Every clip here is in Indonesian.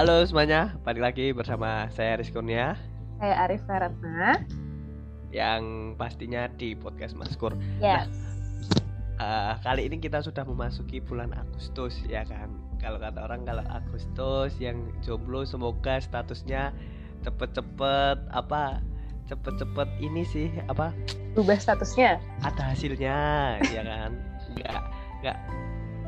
Halo semuanya, balik lagi bersama saya Rizkurnia Saya Arif Feratna. yang pastinya di podcast Maskur. Yes. Eh, kali ini kita sudah memasuki bulan Agustus ya kan. Kalau kata orang kalau Agustus yang jomblo semoga statusnya cepet-cepet apa cepet-cepet ini sih apa Berubah statusnya. ada hasilnya ya kan. Nggak nggak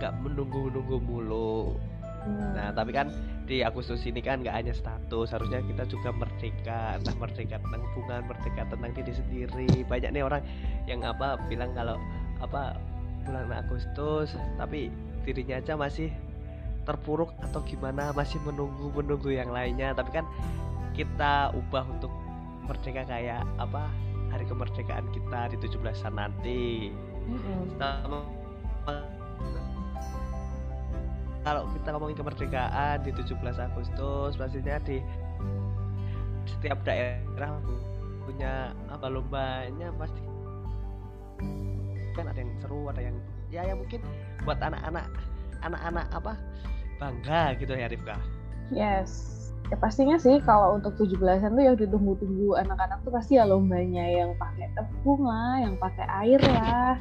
nggak menunggu-nunggu mulu. Hmm. Nah, tapi kan di Agustus ini kan nggak hanya status, harusnya kita juga merdeka, entah merdeka tentang hubungan, merdeka tentang diri sendiri. Banyak nih orang yang apa bilang kalau apa bulan Agustus, tapi dirinya aja masih terpuruk atau gimana, masih menunggu menunggu yang lainnya. Tapi kan kita ubah untuk merdeka kayak apa hari kemerdekaan kita di 17-an nanti. Mm-mm. Sama- kalau kita ngomongin kemerdekaan di 17 Agustus pastinya di setiap daerah punya apa lombanya pasti kan ada yang seru ada yang ya yang mungkin buat anak-anak anak-anak apa bangga gitu ya Rifka Yes. Ya pastinya sih kalau untuk 17-an tuh yang ditunggu-tunggu anak-anak tuh pasti ya lombanya yang pakai tepung lah, yang pakai air lah,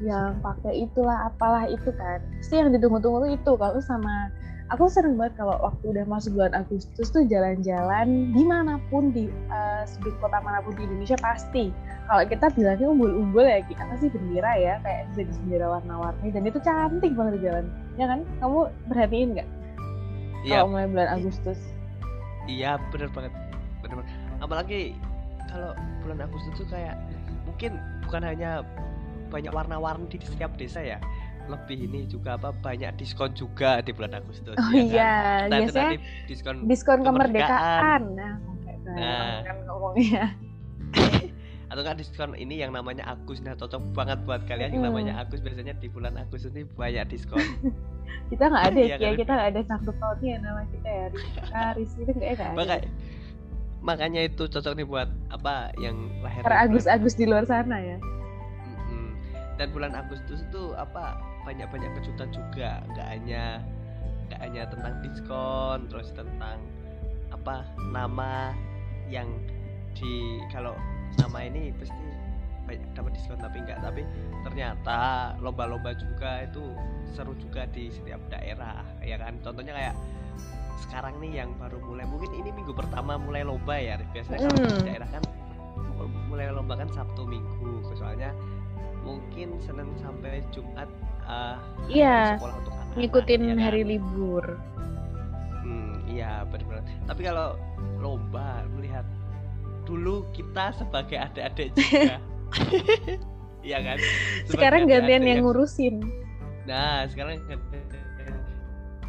yang pakai itulah apalah itu kan. Pasti yang ditunggu-tunggu tuh itu. Kalau sama aku sering banget kalau waktu udah masuk bulan Agustus tuh jalan-jalan di mana pun di eh, sudut kota mana pun di Indonesia pasti. Kalau kita bilangnya umbul-umbul ya, Ki. apa sih bendera ya, kayak jadi bendera warna-warni dan itu cantik banget di jalan. Ya kan? Kamu perhatiin nggak? iya kalau mulai bulan Agustus. iya bener banget bener banget apalagi kalau bulan Agustus tuh kayak mungkin bukan hanya banyak warna-warni di setiap desa ya lebih ini juga apa banyak diskon juga di bulan Agustus Oh ya kan? iya, Entah itu biasanya diskon diskon kemerdekaan. kemerdekaan. Nah, Nah. nah. kan ngomongnya. atau kan diskon ini yang namanya Agus nah cocok banget buat kalian yang namanya Agus biasanya di bulan Agustus ini banyak diskon Kita nggak ada Iya ya, kan? kita nggak ada sangkut pautnya nama kita ya. Rizka, Riz itu nggak ada. makanya makanya itu cocok nih buat apa yang lahir Agus-Agus di luar sana ya. Dan bulan Agustus itu apa banyak-banyak kejutan juga, nggak hanya nggak hanya tentang diskon, terus tentang apa nama yang di kalau nama ini pasti banyak dapat diskon tapi enggak tapi ternyata lomba-lomba juga itu seru juga di setiap daerah ya kan? Contohnya kayak sekarang nih yang baru mulai mungkin ini minggu pertama mulai lomba ya biasanya kalau di Hmm. daerah kan mulai lomba kan Sabtu Minggu. Soalnya mungkin Senin sampai Jumat eh, Iya, sekolah untuk anak Ngikutin ya kan? hari libur. Hmm, iya benar-benar. Tapi kalau lomba melihat dulu kita sebagai adik-adik juga. Iya kan? Sebagai Sekarang gantian adik-adik yang ngurusin. Nah, sekarang.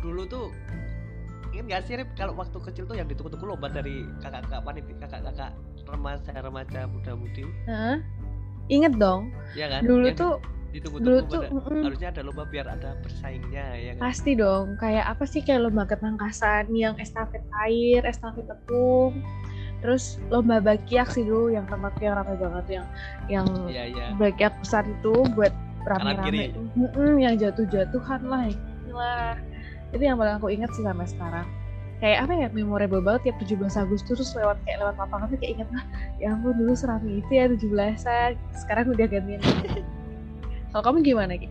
Dulu tuh ingat gak sih Rip kalau waktu kecil tuh yang ditunggu-tunggu lomba dari kakak-kakak panitia kakak-kakak remaja-remaja muda-mudi Hah? Ingat dong, ya kan? dulu Yang tuh dulu tuh pada- mm-mm, harusnya ada lomba biar ada bersaingnya ya kan? Pasti dong. Kayak apa sih kayak lomba ketangkasan yang estafet air, estafet tepung. Terus lomba bakiak sih dulu yang tempatku yang ramai banget yang yang iya iya. bagian besar itu buat rame-rame. Mm-mm, yang jatuh-jatuhan lah lah itu yang paling aku ingat sih sampai sekarang kayak apa ya memorable banget tiap 17 Agustus terus lewat kayak lewat lapangan tuh kayak inget lah ya ampun dulu serami itu ya 17-an sekarang udah gantian kalau kamu gimana Ki?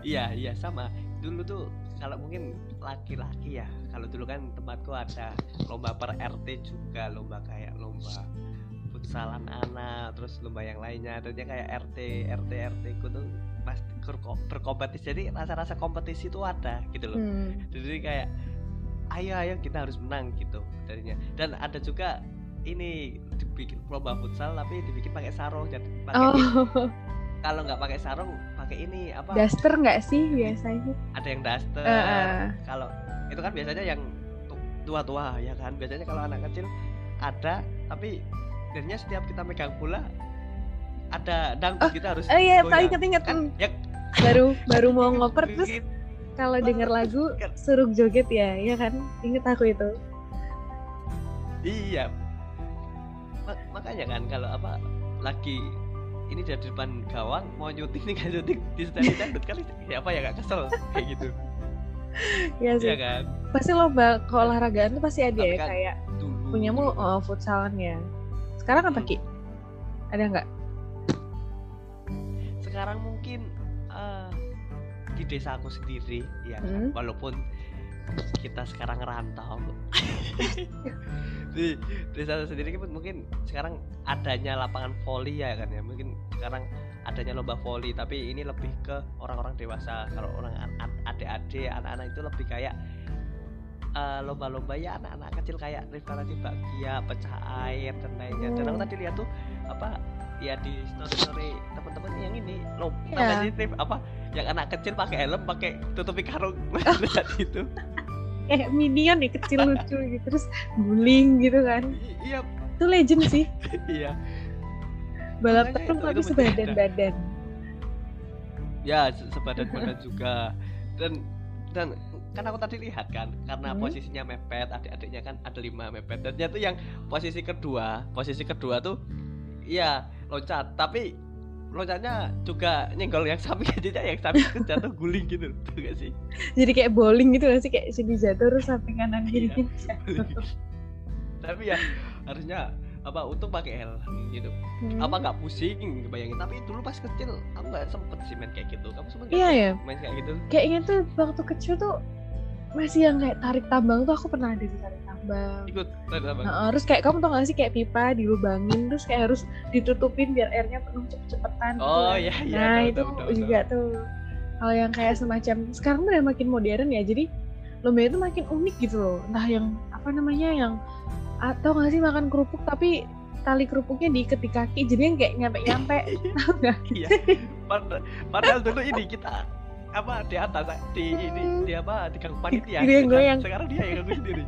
Iya iya sama. Dulu tuh kalau mungkin laki-laki ya. Kalau dulu kan tempatku ada lomba per RT juga, lomba kayak lomba futsalan anak, terus lomba yang lainnya. Tentunya kayak RT RT RT ku tuh pasti berko- berkompetisi. Jadi rasa-rasa kompetisi itu ada gitu loh. Hmm. Jadi kayak ayo ayo kita harus menang gitu jadinya. Dan ada juga ini dibikin lomba futsal tapi dibikin pakai sarung jadi pakai oh. kalau nggak pakai sarung pakai ini apa? Daster nggak sih biasanya? Ada yang daster. Eh. kalau itu kan biasanya yang tu- tua-tua ya kan? Biasanya kalau anak kecil ada tapi jadinya setiap kita megang bola ada dangdut kita harus oh iya paling inget-inget kan? Ya. Baru baru mau ngoper terus gitu. Kalau denger lagu suruh joget ya ya kan? Inget aku itu. Iya. Ma- makanya kan kalau apa lagi ini dari depan gawang mau nyuting nih kan syuting di stand dangdut kan siapa ya gak kesel kayak gitu. Ya sih. Iya kan? Pasti lomba keolahragaan tuh pasti ada Tapi ya kan kayak dulu punyamu oh, futsalan ya sekarang apa Hmm. ki? Ada nggak? Sekarang mungkin di desa aku sendiri ya. Kan, Hmm. walaupun kita sekarang rantau di desa sendiri mungkin sekarang adanya lapangan voli ya kan ya. Mungkin sekarang adanya lomba voli tapi ini lebih ke orang-orang dewasa. Kalau orang an- an- adik-adik anak-anak itu lebih kayak eh, lomba-lomba ya anak-anak kecil kayak Rifana Bahagia pecah air dan lainnya. Dan aku Hmm. tadi lihat tuh apa ya di story story teman-teman yang ini lomba Iya. Rif, apa? Yang anak kecil pakai helm pakai tutupi karung. Oh. lihat itu. Kayak minion ya kecil lucu gitu terus guling gitu kan. Iya. Itu legend sih. Iya. Balap itu- tapi sebadan ada. badan ya se- sebadan badan juga. Dan dan kan aku tadi lihat kan karena Hmm. posisinya mepet adik-adiknya kan ada lima mepet. Dan tuh yang posisi kedua posisi kedua tuh ya loncat. Tapi loncatnya juga nyenggol yang sapi jadinya yang sapi itu jatuh guling gitu tuh gak sih? Jadi kayak bowling gitu gak sih? Kayak sini jatuh terus samping kanan kiri Iya. tapi ya harusnya apa untuk pakai helm gitu. Hmm. apa nggak pusing bayangin. Tapi dulu pas kecil aku nggak sempet sih main kayak gitu. Kamu sempet Iya, ya. main kayak gitu? Kayaknya tuh waktu kecil tuh masih yang kayak tarik tambang tuh aku pernah ada di tarik tambang ikut ada apa Nah, terus kayak kamu tau gak sih kayak pipa dilubangin terus kayak harus ditutupin biar airnya penuh cepet-cepetan gitu oh kan. iya iya nah tahu, itu tahu, tahu, juga tuh hal yang kayak semacam sekarang udah makin modern ya jadi lomba itu makin unik gitu loh entah yang apa namanya yang atau nggak sih makan kerupuk tapi tali kerupuknya diikat di kaki jadi yang kayak nyampe nyampe tau gak Iya. Pad- Padahal dulu ini kita apa di atas di ini di apa di panitia. Dia yang Sekarang- dia yang ganggu sendiri.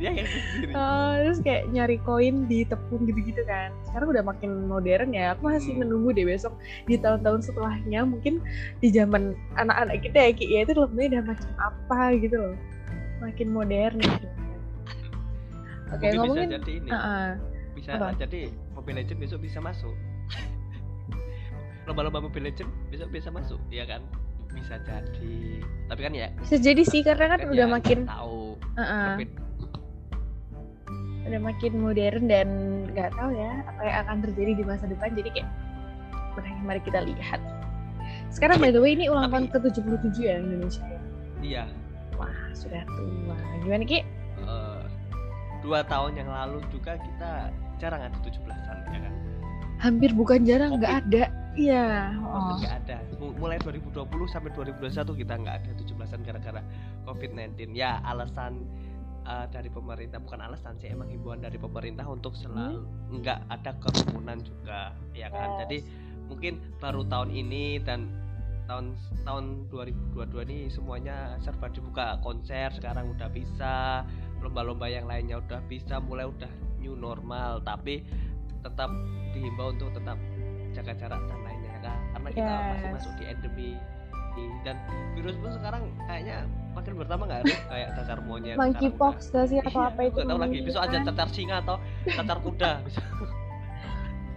Dia yang ganggu sendiri. Oh, terus kayak nyari koin di tepung gitu-gitu kan sekarang udah makin modern ya aku masih Hmm. menunggu deh besok di tahun-tahun setelahnya mungkin di zaman anak-anak kita ya Ki, ya itu lombanya udah macam apa gitu loh makin modern gitu oke Mungkin ngomongin bisa jadi ini. Ah, ah. Bisa Apa? jadi Mobile Legend besok bisa masuk. Lomba-lomba Mobile Legend besok bisa masuk, ya kan? Bisa jadi. Tapi kan ya bisa jadi sih karena kan, kan udah ya makin tahu. ah, ah, Tapi udah makin modern dan nggak tahu ya apa yang akan terjadi di masa depan. Jadi kayak mari, mari kita lihat. Sekarang by the way ini ulang tahun Tapi- ke-77 ya Indonesia ya? Iya. Wah sudah tua. Gimana Ki? eh, dua tahun yang lalu juga kita jarang ada 17-an ya kan. hampir bukan jarang nggak ada. Iya. Oh. nggak ada. Mulai 2020 sampai 2021 kita nggak ada 17-an gara-gara COVID-19 ya alasan uh, dari pemerintah bukan alasan sih emang himbauan dari pemerintah untuk selalu nggak ada kerumunan juga ya kan Yes. jadi mungkin baru tahun ini dan tahun tahun 2022 ini semuanya serba dibuka konser sekarang udah bisa lomba-lomba yang lainnya udah bisa mulai udah new normal tapi tetap dihimbau untuk tetap jaga jarak dan lainnya kan karena kita masih Yes. masuk di endemi dan virus pun sekarang kayaknya makin bertambah nggak Rif? kayak cacar monyet monkeypox gak sih atau Iya, apa itu nggak tahu lagi. besok aja cacar singa atau cacar kuda bisa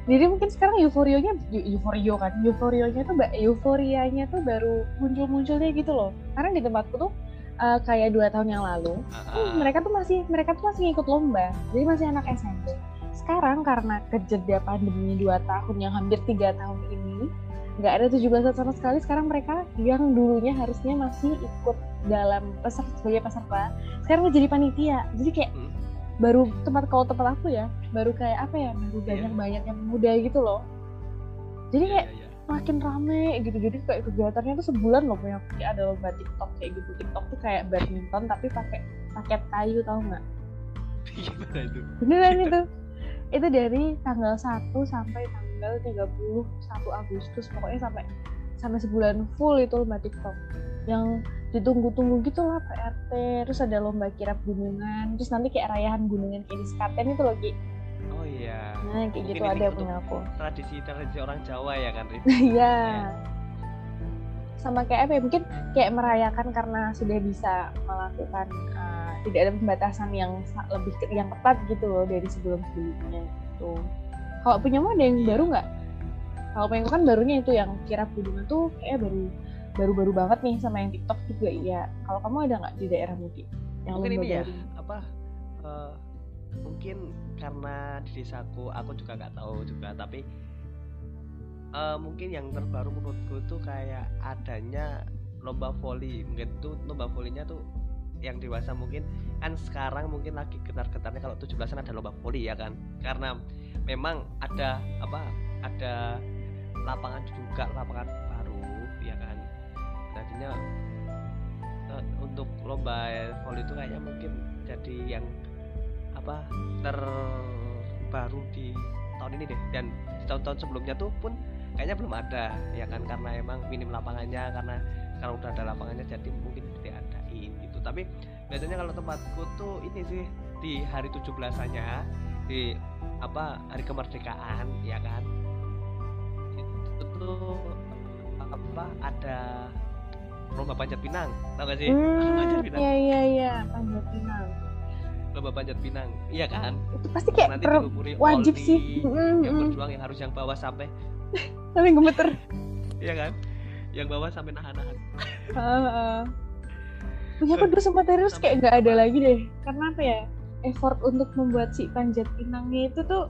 jadi mungkin sekarang euforionya eu- euforio kan? Euforionya tuh euforianya tuh baru muncul-munculnya gitu loh. Karena di tempatku tuh eh, kayak dua tahun yang lalu tuh Ah, mereka tuh masih mereka tuh masih ngikut lomba. Jadi masih anak SMP sekarang karena kejeda pandemi dua tahun yang hampir tiga tahun ini nggak ada 17 sama sekali. Sekarang mereka yang dulunya harusnya masih ikut dalam peserta sebagai peserta sekarang jadi panitia. Jadi kayak Hmm. baru tempat kalau tempat aku ya baru kayak apa ya baru Iya. banyak banyak yang muda gitu loh. Jadi iya, kayak iya, iya. makin rame gitu. Jadi kayak kegiatannya tuh sebulan loh punya kayak ada lomba TikTok kayak gitu. TikTok tuh kayak badminton tapi pakai paket kayu tau nggak? Gimana itu? Beneran itu. Itu dari tanggal 1 sampai tanggal 31 Agustus pokoknya sampai sampai sebulan full itu lomba TikTok yang ditunggu-tunggu gitu lah PRT terus ada lomba kirap gunungan terus nanti kayak rayahan gunungan kayak di Sekaten itu loh Ki oh iya nah kayak Mungkin gitu ada punya aku tradisi tradisi orang Jawa ya kan Rif Iya. Sama kayak apa ya? Mungkin kayak merayakan karena sudah bisa melakukan uh, tidak ada pembatasan yang lebih yang ketat gitu loh dari sebelum-sebelumnya gitu. Kalau punyamu ada yang Iya. baru nggak? Kalau punya kan barunya itu yang kirap gunungan tuh kayak baru baru-baru banget nih sama yang TikTok juga iya. Kalau kamu ada nggak di daerah mungkin? yang mungkin ini ya apa eh, mungkin karena di desaku aku juga nggak tahu juga tapi eh, mungkin yang terbaru menurutku tuh kayak adanya lomba voli mungkin tuh lomba volinya tuh yang dewasa mungkin kan sekarang mungkin lagi getar-getarnya kalau 17-an ada lomba voli ya kan? Karena memang ada apa ada lapangan juga lapangan baru ya kan? Tadinya eh, untuk lomba voli itu kayaknya mungkin jadi yang apa terbaru di tahun ini deh. Dan di tahun-tahun sebelumnya tuh pun kayaknya belum ada ya kan? Karena emang minim lapangannya karena kalau udah ada lapangannya jadi mungkin tapi biasanya kalau tempatku tuh ini sih di hari 17-annya di apa hari kemerdekaan ya kan itu tuh apa ada lomba panjat pinang tau gak sih panjat Hmm, pinang iya iya iya, panjat pinang. lomba panjat pinang iya kan Itu pasti kayak nanti per- wajib sih. Mm, yang mm. berjuang yang harus yang bawah sampai Tapi gemeter. iya kan yang bawah sampai nahan-nahan. Punya aku dulu sempat terus kayak nggak ada lagi deh. Karena apa ya? Effort untuk membuat si panjat pinangnya itu tuh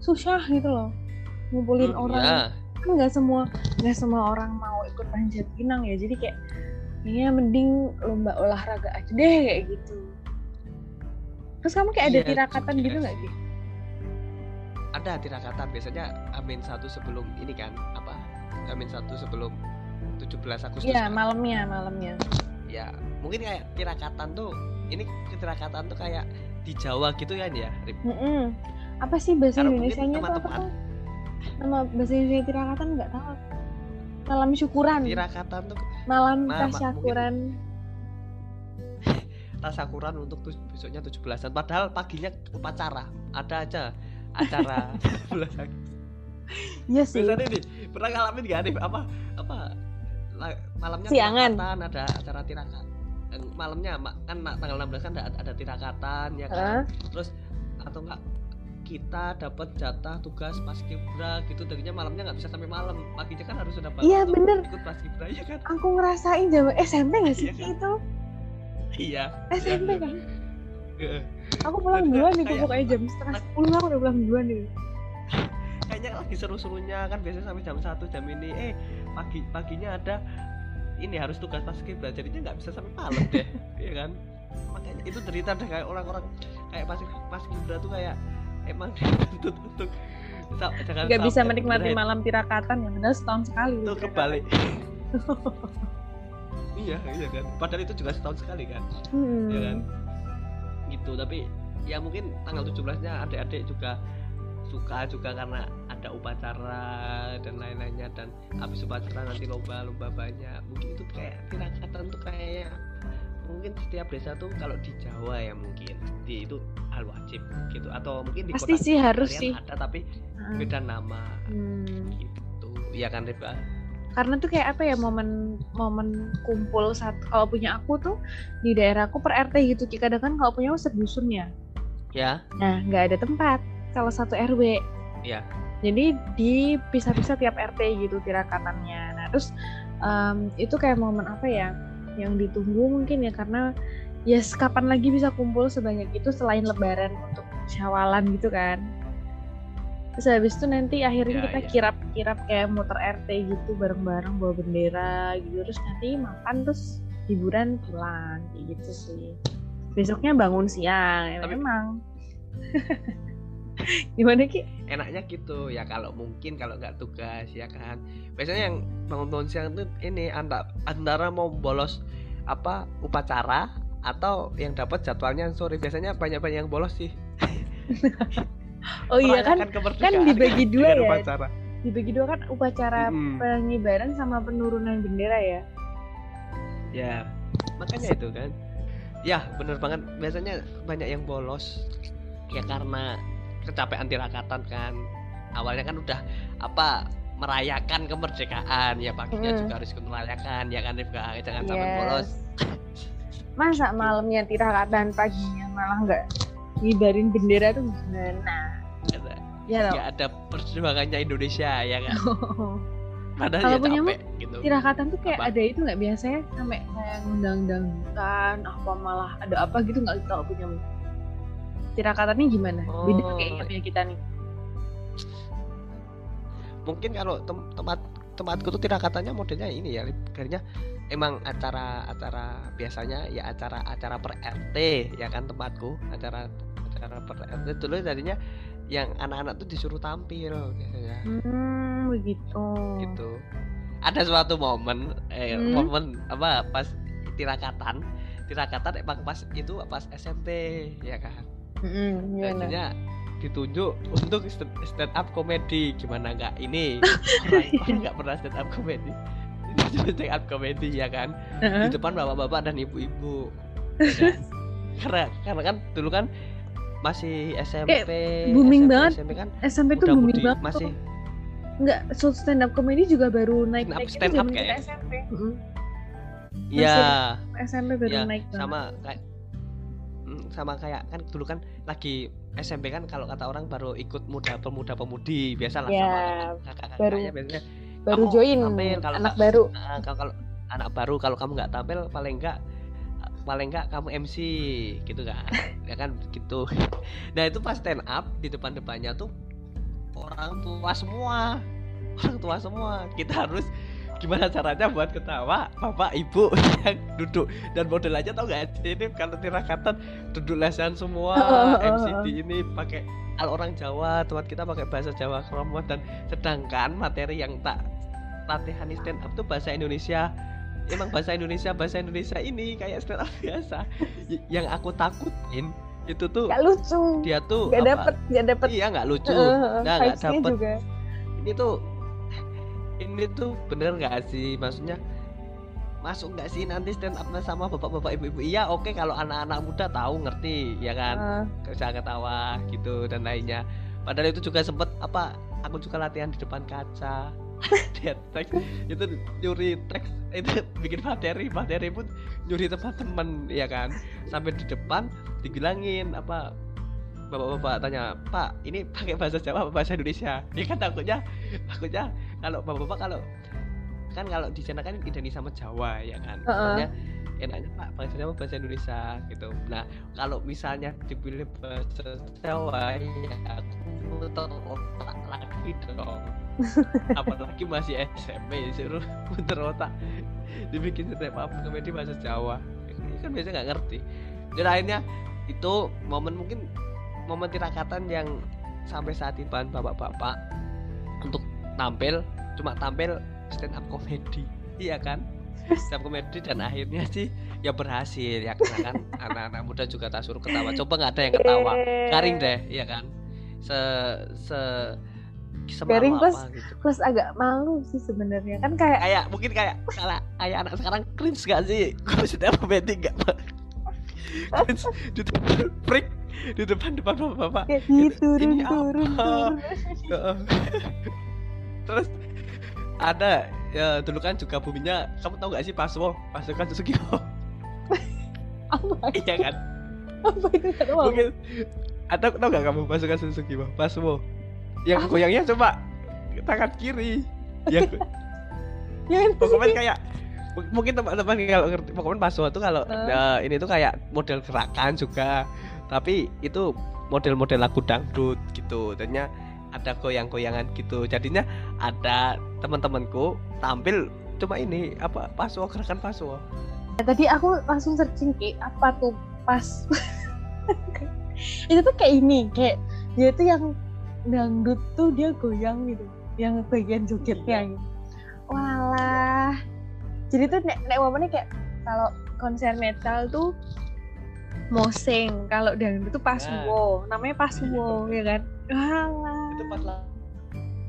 susah gitu loh. Ngumpulin Hmm, orang iya. kan nggak semua nggak semua orang mau ikut panjat pinang ya. Jadi kayak ya mending lomba olahraga aja deh kayak gitu. Terus kamu kayak ada Iya, tirakatan gitu nggak sih. sih? ada tirakatan biasanya amin satu sebelum ini kan apa amin satu sebelum 17 Agustus Iya kan? malamnya malamnya. ya mungkin kayak tirakatan tuh ini tirakatan tuh kayak di Jawa gitu kan ya Rip? Mm-mm. Apa sih bahasa mungkin Indonesia-nya tuh apa teman-teman- tuh? Nama bahasa Indonesia tirakatan nggak tahu. Malam syukuran. tirakatan tuh Malam Nah, tasyakuran. tasakuran untuk tuj- besoknya 17-an padahal paginya upacara ada aja acara 17 Agustus. Iya sih. biasanya nih pernah ngalamin gak nih apa apa la- malamnya Siangan. ada acara tirakat malamnya ma- kan tanggal 16 kan ada, ada tirakatan ya kan Hah? terus atau enggak kita dapat jatah tugas paskibra gitu tadinya malamnya nggak bisa sampai malam paginya kan harus sudah Iya, bener. ikut paskibra ya kan Aku ngerasain zaman SMP nggak sih Iya kan? itu? iya SMP kan. Heeh. Aku pulang duluan nih pokoknya jam setengah sepuluh aku udah pulang duluan nih. kayaknya lagi seru-serunya kan biasanya sampai jam 1 jam ini eh pagi paginya ada ini harus tugas paskibra jadinya nggak bisa sampai malam deh iya kan makanya itu cerita deh kayak orang-orang kayak pas paskibra tuh kayak emang dituntut untuk sa- jangan Gak bisa menikmati beneran. malam tirakatan yang benar setahun sekali. itu kebalik iya iya kan padahal itu juga setahun sekali kan Hmm. ya kan gitu tapi ya mungkin tanggal 17 nya adik-adik juga suka juga karena ada upacara dan lain-lainnya dan habis upacara nanti lomba lomba banyak mungkin itu kayak tirakatan tuh kayak mungkin setiap desa tuh kalau di Jawa ya mungkin di itu hal wajib gitu atau mungkin di Pasti kota sih harus sih. ada tapi Heeh. beda nama Hmm. gitu ya kan Riba Karena tuh kayak apa ya momen momen kumpul saat kalau punya aku tuh di daerahku per RT gitu. Kadang kan kalau punya aku sedusun ya. ya Nah, nggak ada tempat kalau satu RW. Iya. Jadi dipisah-pisah tiap RT gitu tirakatannya. Nah, terus em, itu kayak momen apa ya yang ditunggu mungkin ya karena ya kapan lagi bisa kumpul sebanyak itu selain lebaran untuk syawalan gitu kan. Terus habis itu nanti akhirnya Ya, kita ya. kirap-kirap kayak muter RT gitu bareng-bareng bawa bendera gitu. Terus nanti makan terus hiburan pulang kayak gitu sih. Besoknya bangun siang, ya Tapi- memang. Gimana Ki? enaknya gitu ya kalau mungkin kalau nggak tugas ya kan biasanya yang bangun bangun siang tuh ini antara antara mau bolos apa upacara atau yang dapat jadwalnya sore biasanya banyak banyak yang bolos sih Oh iya kan, kemerdekaan dibagi dua ya? upacara dibagi dua kan upacara Mm-mm. pengibaran sama penurunan bendera ya. ya makanya itu kan ya bener banget biasanya banyak yang bolos ya karena kecapean tirakatan kan. Awalnya kan udah apa merayakan kemerdekaan. Ya paginya Mm. juga harus ikut merayakan ya kan Rifka jangan sampai Yes. bolos. Masa malamnya tirakatan paginya malah nggak ngibarin bendera tuh gimana? Ya nggak ada perjuangannya Indonesia ya kan? Padahal Kalau ya punyamu, capek gitu. tirakatan tuh kayak Apa? ada itu nggak biasanya? Sampai kayak ngundang dangdutan apa malah ada apa gitu nggak kalau punya tirakatannya gimana? Beda Oh. kayaknya punya kita nih. Mungkin kalau tem- tempat tempatku tuh tirakatannya modelnya ini ya kayaknya emang acara acara biasanya ya acara acara per RT ya kan tempatku acara acara per RT dulu tadinya yang anak-anak tuh disuruh tampil biasanya hmm begitu. Gitu. Ada suatu momen eh Hmm. momen apa pas tirakatan tirakatan emang pas itu pas SMP ya kan Gimana Jadinya ditunjuk untuk stand up komedi gimana nggak ini orang nggak pernah stand up komedi stand up komedi ya kan di Heeh. depan bapak-bapak dan ibu-ibu ya kan? karena karena kan dulu kan masih SMP booming SMP, banget. SMP kan SMP tuh booming banget masih nggak so stand up comedy juga baru naik Stand up- naik stand up kayak. SMP Mm-mm. ya SMP baru ya naik banget. sama kayak mm, sama kayak kan dulu kan lagi SMP kan kalau kata orang baru ikut muda pemuda pemudi biasa lah Ya, sama kakak-kakaknya baru- biasanya. Baru join kalau anak baru. Nah, kalau, kalau anak baru kalau kamu nggak tampil paling enggak paling enggak kamu MC gitu kan. Ya kan gitu. Nah itu pas stand up di depan depannya tuh orang tua semua orang tua semua. Kita harus gimana caranya buat ketawa? Bapak ibu yang duduk. Dan model aja tau gak ini kalau tirakatan duduk lesan semua. MCD ini pakai kalau orang Jawa tempat kita pakai bahasa Jawa kromo dan sedangkan materi yang tak latihan stand up tuh bahasa Indonesia. Emang bahasa Indonesia bahasa Indonesia ini kayak stand up biasa. Y- yang aku takutin itu tuh nggak lucu. dia tuh nggak apa, dapet nggak dapet. Iya nggak lucu. Uh, nah nggak vibes-nya dapet. juga. Ini tuh ini tuh bener nggak sih? Maksudnya masuk nggak sih nanti stand up sama bapak-bapak ibu-ibu? Iya oke kalau anak-anak muda tahu ngerti ya kan? Uh, bisa ketawa gitu dan lainnya. Padahal itu juga sempet apa aku juga latihan di depan kaca. Lihat teks itu nyuri teks itu bikin materi. Materi pun nyuri tempat temen ya kan? Sampai di depan dibilangin apa bapak-bapak tanya pak ini pakai bahasa Jawa apa bahasa Indonesia? Dia kan takutnya takutnya kalau bapak-bapak kalau kan kalau di sana kan identik sama Jawa ya kan? Heeh. Makanya enaknya pak bahasa Jawa bahasa Indonesia? Gitu. Nah kalau misalnya dipilih bahasa Jawa ya aku muter otak lagi dong. Apalagi masih SMP disuruh muter otak. Dibikin stand up komedi bahasa Jawa. Ini kan biasanya nggak ngerti. Dan akhirnya itu momen mungkin momen tirakatan yang sampai saat ini bahan bapak-bapak untuk tampil cuma tampil stand up komedi. Iya kan? Stand up komedi dan akhirnya sih ya berhasil. Ya karena kan anak-anak muda juga tak suruh ketawa. Coba nggak ada yang ketawa? Garing deh iya kan? Se se Garing plus- apa gitu. plus agak malu sih sebenarnya. Kan kayak kayak mungkin kayak kayak kayak anak sekarang cringe gak sih? Gue sudah komedi gak Pak? cringe freak di depan depan bapak bapak kayak Ini- diturun ini turun apa? turun terus ada ya dulu kan juga buminya kamu tahu gak sih Paswo pasukan Susukio apa? Iya kan? Apa itu? Mungkin atau tahu gak kamu pasukan Susukio Paswo yang goyangnya coba tangan kiri. Yang ya itu Pokoknya kayak mungkin teman-teman kalau ngerti Pokemon Paswa tuh kalau Eh. eh, ini tuh kayak model gerakan juga tapi itu model-model lagu dangdut gitu. Jadinya ada goyang-goyangan gitu. Jadinya ada teman-temanku tampil cuma ini apa Paswa gerakan Paswa tadi aku langsung searching ki. Apa tuh pas? Itu tuh kayak ini kayak dia tuh yang dangdut tuh dia goyang gitu. Yang bagian jogetnya gitu. Walah. Jadi tuh nek nek momennya kayak kalau konser metal tuh mosing kalau dangdut tuh paswo namanya paswo ya kan? Walah. Itu pas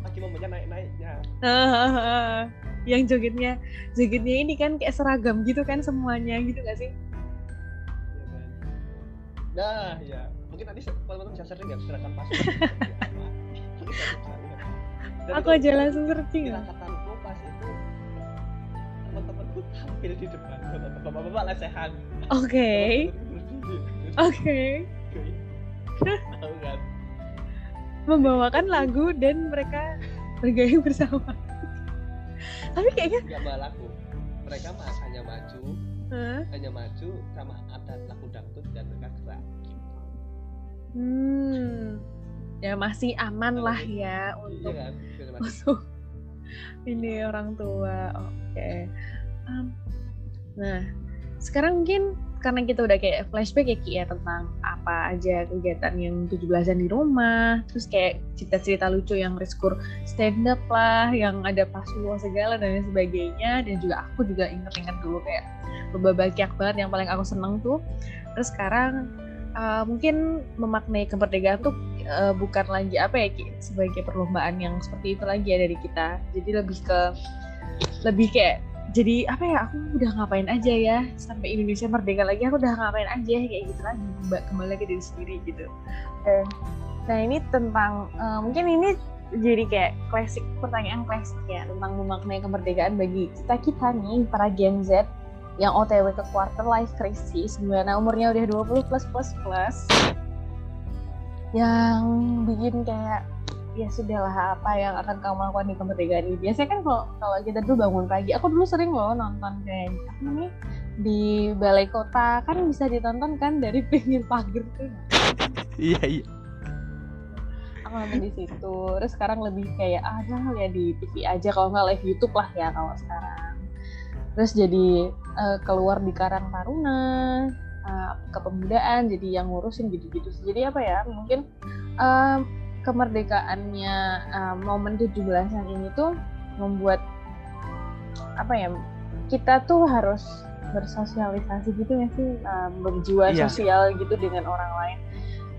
lagi momennya naik-naiknya. Hahaha. yang jogetnya jogetnya ini kan kayak seragam gitu kan semuanya gitu gak sih? Iya kan? nah ya mungkin nanti teman-teman bisa sering ya gerakan Dan aku itu- aja langsung searching. Tirakatan pas itu teman-temanku tampil di depan. Bapak-bapak lesehan. Oke oke. Kan membawakan lagu dan mereka bergaya bersama. Tapi kayaknya nggak malah lagu. Mereka mah hanya maju. Hah? hanya maju sama ada lagu dangdut dan mereka gerak. Hmm. Ya masih aman lah gitu, ya iya untuk kan? Biar maju. untuk ini orang tua. Oke. Em, nah sekarang mungkin karena kita udah kayak flashback ya Ki ya tentang apa aja kegiatan yang 17-an di rumah. Terus kayak cerita-cerita lucu yang reskur stand up lah yang ada pasuwa segala dan sebagainya. Dan juga aku juga inget-inget dulu kayak beberapa banget yang paling aku seneng tuh. Terus sekarang uh, mungkin memaknai kemerdekaan tuh uh, bukan lagi apa ya Ki, sebagai perlombaan yang seperti itu lagi ya dari kita. Jadi lebih ke lebih kayak jadi apa ya aku udah ngapain aja ya sampai Indonesia merdeka lagi aku udah ngapain aja kayak gitu lagi Mbak, kembali lagi diri sendiri gitu Oke. nah ini tentang uh, mungkin ini jadi kayak klasik pertanyaan klasik ya tentang memaknai kemerdekaan bagi kita kita nih para Gen Z yang OTW ke quarter life crisis di mana umurnya udah 20 plus plus plus yang bikin kayak ya sudahlah apa yang akan kamu lakukan di kemerdekaan ini? Biasanya kan kalau kalau kita dulu bangun pagi aku dulu sering loh nonton kayak apa nih di balai kota. Kan bisa ditonton kan dari pinggir pagar tuh. Iya iya. Aku nonton di situ. Terus sekarang lebih kayak ah jangan ya di TV aja. Kalau nggak live YouTube lah ya kalau sekarang. Terus jadi eh, keluar di Karang Taruna eh, kepemudaan jadi yang ngurusin gitu-gitu jadi apa ya mungkin eh, kemerdekaannya eh, momen 17-an ini tuh membuat apa ya kita tuh harus bersosialisasi gitu ya sih? Eh, berjiwa Iya. sosial gitu dengan orang lain.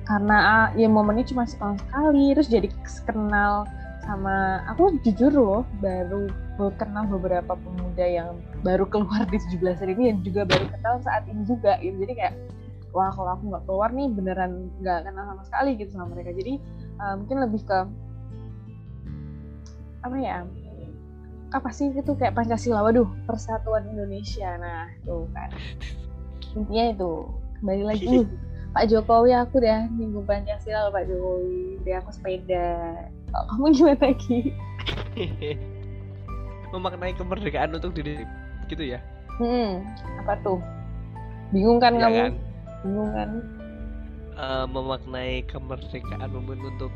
Karena ah, ya momennya cuma setahun sekali terus jadi kenal sama aku jujur loh baru kenal beberapa pemuda yang baru keluar di 17 ini yang juga baru kenal saat ini juga gitu. Jadi kayak wah kalau aku nggak keluar nih beneran nggak kenal sama sekali gitu sama mereka. Jadi uh, mungkin lebih ke apa ya apa sih itu kayak Pancasila? Waduh Persatuan Indonesia. Nah tuh kan. Intinya itu kembali lagi Pak Jokowi aku dah minggu Pancasila loh, Pak Jokowi. Dia aku sepeda. Kalau kamu gimana lagi memaknai kemerdekaan untuk diri gitu ya? Hmm, apa tuh? Bingung kan ya kamu? kan bingung kan? Eh, memaknai kemerdekaan momen untuk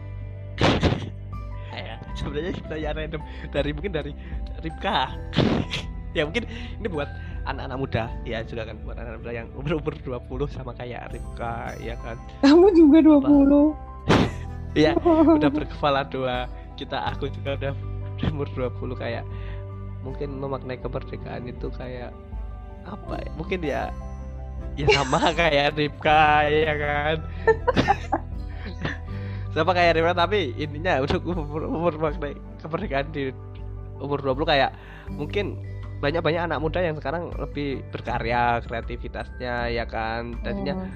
ya sebenarnya kita ya random. Dari mungkin dari Ripka. Ya mungkin ini buat anak-anak muda. Ya juga kan buat anak-anak muda yang umur umur 20 sama kayak Ripka ya kan? Kamu juga 20 ya udah berkepala dua. Kita aku juga udah umur 20 kayak mungkin memaknai kemerdekaan itu kayak apa ya? Mungkin ya ya sama kayak Ripka ya kan sama kayak Ripka tapi intinya untuk umur, umur maknai kemerdekaan di umur 20 kayak mungkin banyak-banyak anak muda yang sekarang lebih berkarya kreativitasnya ya kan tadinya Hmm.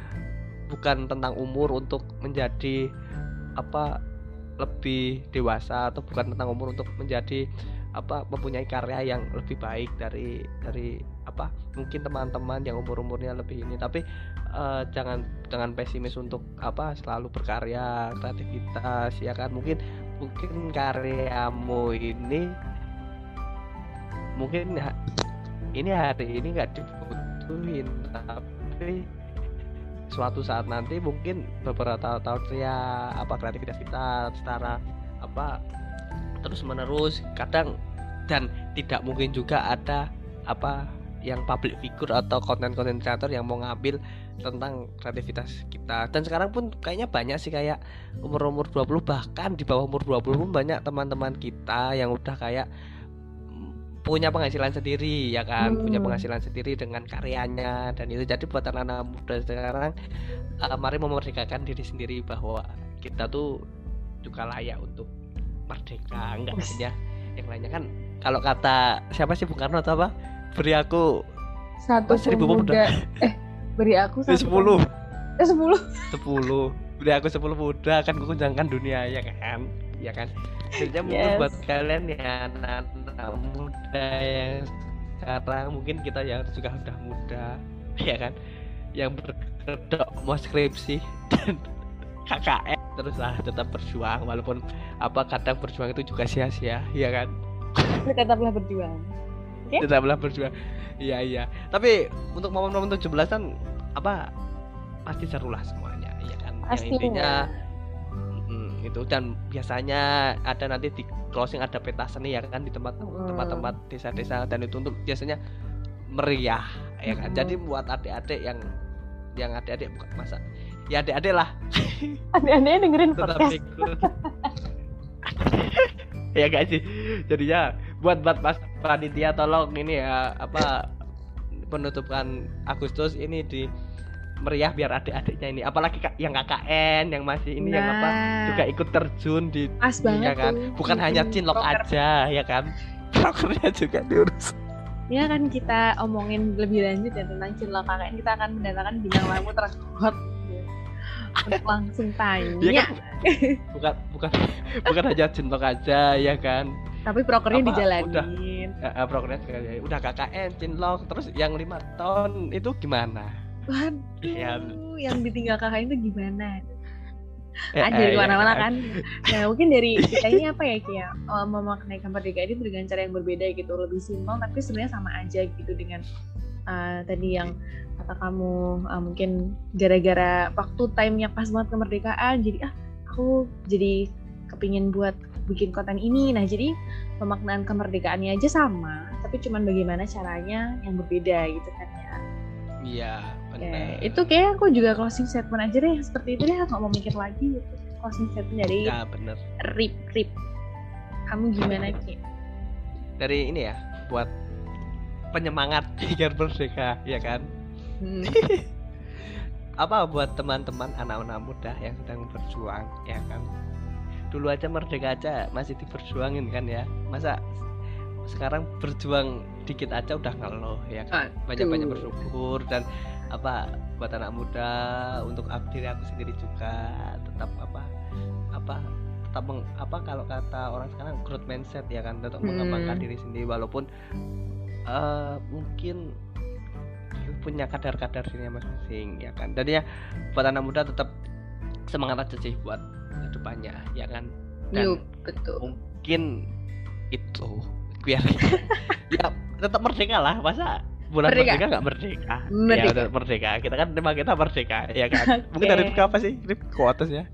bukan tentang umur untuk menjadi apa lebih dewasa atau bukan tentang umur untuk menjadi apa mempunyai karya yang lebih baik dari dari apa mungkin teman-teman yang umur-umurnya lebih ini. Tapi eh, jangan jangan pesimis untuk apa selalu berkarya kreativitas ya kan? Mungkin mungkin karyamu ini mungkin ini hari ini nggak dibutuhin tapi suatu saat nanti mungkin beberapa tahun-tahun ya apa kreativitas kita secara apa terus menerus kadang dan tidak mungkin juga ada apa yang public figure atau konten-konten kreator yang mau ngambil tentang kreativitas kita dan sekarang pun kayaknya banyak sih kayak umur-umur 20 bahkan di bawah umur 20 pun banyak teman-teman kita yang udah kayak mm, punya penghasilan sendiri ya kan punya Hmm. penghasilan sendiri dengan karyanya dan itu jadi buat anak-anak muda sekarang eh, mari memerdekakan diri sendiri bahwa kita tuh juga layak untuk merdeka enggak hanya yang lainnya kan kalau kata siapa sih Bung Karno atau apa? Beri aku satu seribu pemuda eh beri aku satu sepuluh. eh sepuluh. Sepuluh. Beri aku sepuluh muda akan kukunjangkan dunia ya kan? Ya kan? Mungkin Yes. buat kalian ya anak-anak muda yang sekarang mungkin kita yang juga sudah muda ya kan? Yang berkedok mau skripsi dan KKN teruslah tetap berjuang walaupun apa kadang berjuang itu juga sia-sia ya kan tetaplah berjuang. Oke? tetaplah berjuang iya iya tapi untuk momen-momen 17-an apa pasti seru lah semuanya iya kan yang Pastinya. intinya mm, itu dan biasanya ada nanti di closing ada peta seni ya kan di tempat Mm. tempat-tempat desa-desa dan itu untuk biasanya meriah ya kan Mm. jadi buat adik-adik yang yang adik-adik bukan masa ya adik-adik lah. Aneh-aneh dengerin tetap podcast. ikut ya guys sih jadinya buat buat mas panitia tolong ini ya apa penutupan Agustus ini di meriah biar adik-adiknya ini. Apalagi yang KKN yang masih ini yang apa Nah, juga ikut terjun di pas iya banget kan. tuh. bukan hanya bikin cinlok aja ya kan. Prokernya juga diurus. Ya kan kita omongin lebih lanjut ya tentang cinlok KKN kita akan mendatangkan bintang tamu untuk langsung tanya. Iya kan bukan bukan bukan hanya cinlok aja ya kan Tapi prokernya Apa, dijalanin. uh, prokernya ya. udah KKN cinlok terus yang lima tahun itu gimana Waduh, Iya. yang ditinggal KKN itu gimana? Eh, Ah, eh, dari ya mana-mana kan. Nah, mungkin dari kita ini apa ya Kia? Oh, memaknai kemerdekaan ini dengan cara yang berbeda gitu, lebih simpel tapi sebenarnya sama aja gitu dengan uh, tadi yang kata kamu uh, mungkin gara-gara waktu time-nya pas banget kemerdekaan jadi ah aku jadi kepingin buat bikin konten ini. Nah, jadi pemaknaan kemerdekaannya aja sama, tapi cuman bagaimana caranya yang berbeda gitu kan ya. Iya, benar. itu kayak aku juga closing statement aja deh seperti itu deh nggak mau mikir lagi gitu. closing statement dari Ya, benar. Rip Rip kamu gimana Ki? Dari ini ya, buat penyemangat biar merdeka, ya kan? Hmm. Apa buat teman-teman anak-anak muda yang sedang berjuang, ya kan? Dulu aja merdeka aja masih diperjuangin kan ya. Masa sekarang berjuang dikit aja udah ngeluh ya kan? Banyak-banyak bersyukur dan apa buat anak muda untuk diri aku sendiri juga tetap apa apa tetap meng- apa kalau kata orang sekarang growth mindset ya kan tetap Hmm. mengembangkan diri sendiri walaupun eh, mungkin punya kadar-kadar dirinya masing-masing ya kan? Dan ya buat anak muda tetap semangat aja sih buat ke depannya ya kan? Dan Yup, betul. mungkin itu biar ya tetap merdeka lah. Masa bulan Merdeka. merdeka nggak merdeka? Merdeka. ya udah merdeka. Kita kan tema kita merdeka ya kan? Mungkin dari. Rifka apa sih? Rif kuotas ya?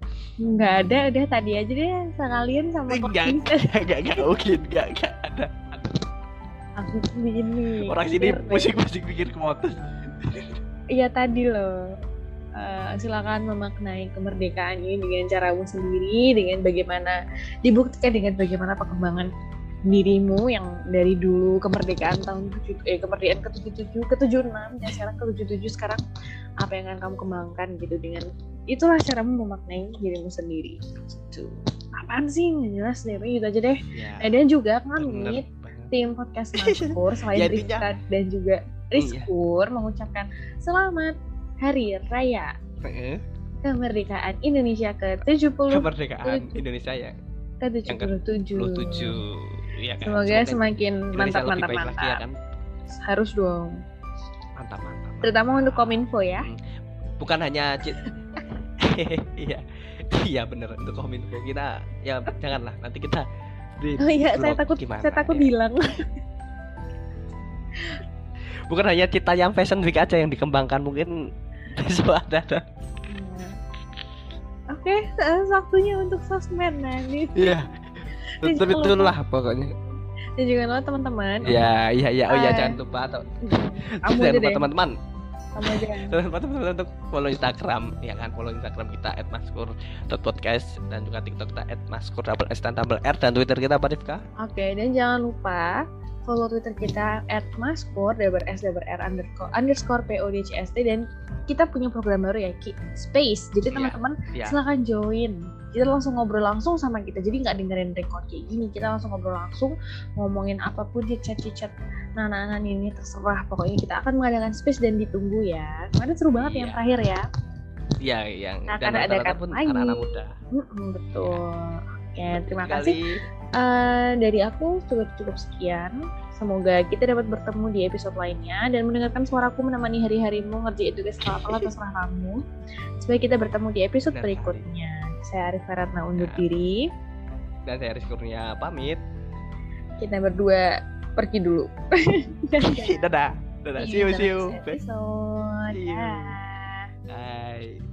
Nggak ada, udah tadi aja deh sekalian sama enggak closing enggak enggak enggak mungkin enggak enggak ada aku begini. orang sini musik-musik bikin kuotas Iya tadi loh. Eh, silakan memaknai kemerdekaan ini dengan caramu sendiri, dengan bagaimana dibuktikan dengan bagaimana perkembangan dirimu yang dari dulu kemerdekaan tahun 7 eh kemerdekaan ke-77 ke-76 dan sekarang ke-77 sekarang apa yang akan kamu kembangkan gitu dengan itulah caramu memaknai dirimu sendiri gitu. Apaan sih nggak jelas deh, gitu aja deh. ya dan juga banget. Tim podcast Maskur selain Ya, dan juga Rizkur mengucapkan selamat Hari Raya Kemerdekaan Indonesia ke-70 kemerdekaan Indonesia ya? Ke-77. 77 ya kan? Semoga semakin Indonesia lebih mantap mantap baik lagi ya kan? Harus dong. mantap mantap Terutama untuk Kominfo ya. Hmm. bukan hanya iya iya bener untuk kominfo kita ya janganlah nanti kita di Oh iya, saya takut gimana, saya takut ya. hilang. bukan hanya cita yang fashion week aja yang dikembangkan mungkin besok ada ada Oke, eh, waktunya untuk sosmed nah ini. iya tapi jangan itulah pokoknya Dan juga teman-teman. ya iya iya oh iya Eh, jangan lupa atau teman-teman. Jangan lupa teman-teman untuk follow Instagram ya kan follow Instagram kita @maskur.podcast dan juga TikTok kita @maskur double S dan double R dan Twitter kita apa Rifka? Oke, dan jangan lupa follow Twitter kita @maskur double s double r underscore underscore podcast dan kita punya program baru ya Ki Space. Jadi Iya, teman-teman iya. silahkan join. Kita langsung ngobrol langsung sama kita. Jadi nggak dengerin record kayak gini. Kita langsung ngobrol langsung, ngomongin apa pun di chat chat. Nah, nah, nah, ini terserah. Pokoknya kita akan mengadakan space dan ditunggu ya. Kemarin seru banget yang Iya. terakhir ya. Iya yang Nah, dan karena ada kan pun lagi. anak-anak muda. Mm-mm, betul. Oke, terima Sekali. kasih. Eh, dari aku cukup cukup sekian. Semoga kita dapat bertemu di episode lainnya dan mendengarkan suaraku menemani hari-harimu ngerjain tugas apa terserah kamu. Supaya kita bertemu di episode berikutnya. Saya Arif Ratna undur Ya. diri. Dan saya Rizky Kurnia pamit. kita berdua pergi dulu. dadah dadah see you see you Episode. See you. Dah. Bye.